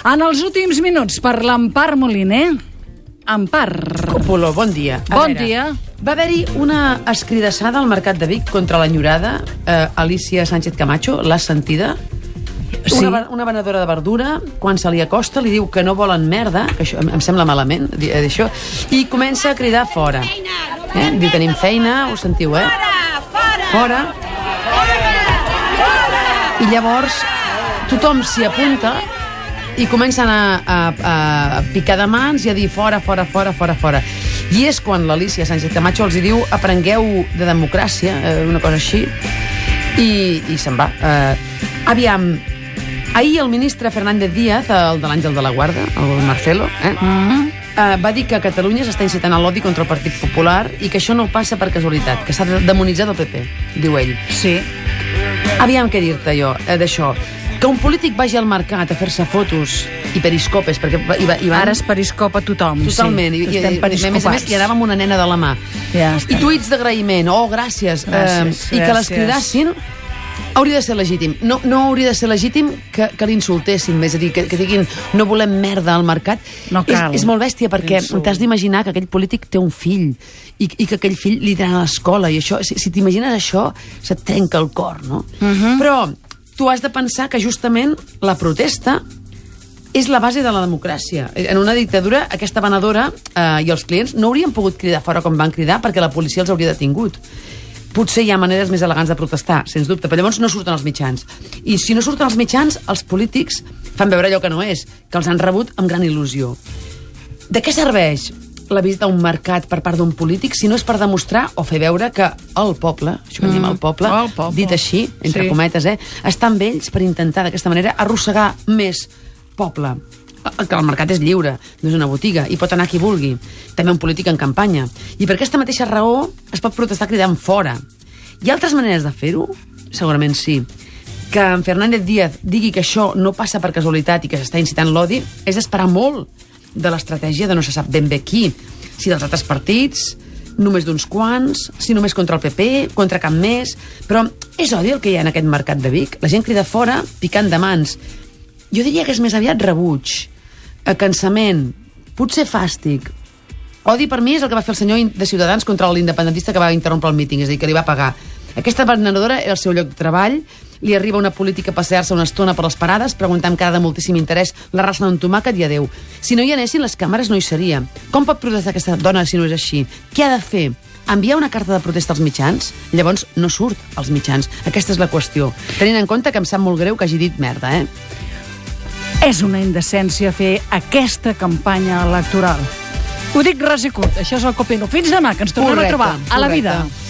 En els últims minuts, per l'Empar Moliner. Empar. Copoló, bon dia. A Bon veure, dia. Va haver-hi una escridassada al Mercat de Vic contra l'enyorada eh, Alicia Sánchez Camacho, l'has sentida? Sí. Una, una venedora de verdura, quan se li acosta, li diu que no volen merda, que això em, em sembla malament, eh, això, i comença a cridar fora. Eh? Diu, tenim feina, ho sentiu, eh? Fora! I llavors tothom s'hi apunta i comencen a, a, a picar de mans i a dir fora, fora, fora, fora, fora. I és quan l'Alicia Sánchez Camacho els diu aprengueu de democràcia, eh, una cosa així, i, i se'n va. Eh, aviam, ahir el ministre Fernández Díaz, el de l'Àngel de la Guarda, el Marcelo, eh, eh, va dir que Catalunya s'està incitant a l'odi contra el Partit Popular i que això no passa per casualitat, que s'ha de demonitzar del PP, diu ell. Sí. Aviam què dir-te jo eh, d'això. Que un polític vagi al mercat a fer-se fotos i periscopes, perquè hi, va, hi van... Ara es periscopa tothom. Totalment. Sí. I, Estem i, a més a més, hi anava amb una nena de la mà. Ja I tuits d'agraïment. Oh, gràcies. Gràcies, eh, I que les cridassin hauria de ser legítim. No, no hauria de ser legítim que, que l'insultessin, és a dir, que, que diguin no volem merda al mercat. No cal. És, és molt bèstia perquè t'has d'imaginar que aquell polític té un fill i, i que aquell fill li dirà a l'escola i això, si, si t'imagines això, se't trenca el cor, no? Mhm. Però tu has de pensar que justament la protesta és la base de la democràcia. En una dictadura, aquesta venedora eh, i els clients no haurien pogut cridar fora com van cridar perquè la policia els hauria detingut. Potser hi ha maneres més elegants de protestar, sens dubte, però llavors no surten els mitjans. I si no surten els mitjans, els polítics fan veure allò que no és, que els han rebut amb gran il·lusió. De què serveix la visita a un mercat per part d'un polític si no és per demostrar o fer veure que el poble, això que en diem el poble, el poble. dit així, entre Sí. cometes, eh, està amb ells per intentar d'aquesta manera arrossegar més poble. Eh, Que el mercat és lliure, no és una botiga, i pot anar qui vulgui. També un polític en campanya. I per aquesta mateixa raó es pot protestar cridant fora. Hi ha altres maneres de fer-ho? Segurament sí. Que en Fernández Díaz digui que això no passa per casualitat i que s'està incitant l'odi és esperar molt de l'estratègia de no se sap ben bé qui. Si dels altres partits, només d'uns quants, si només contra el PP, contra cap més... Però és odi el que hi ha en aquest mercat de Vic? La gent crida fora, picant de mans. Jo diria que és més aviat rebuig, cansament, potser fàstic. Odi per mi és el que va fer el senyor de Ciutadans contra l'independentista que va interrompre el míting, és a dir, que li va pagar. Aquesta venedora era el seu lloc de treball, li arriba una política a passejar-se una estona per les parades, preguntar amb cara de moltíssim interès la raça d'un tomàquet i adeu. Si no hi anessin, les càmeres no hi seria. Com pot protestar aquesta dona si no és així? Què ha de fer? Enviar una carta de protesta als mitjans? Llavors no surt als mitjans. Aquesta és la qüestió. Tenint en compte que em sap molt greu que hagi dit merda, eh? És una indecència fer aquesta campanya electoral. Ho dic ras i curt, això és el Copino. Fins demà, que ens tornem Correcte, a trobar a la correcte. vida.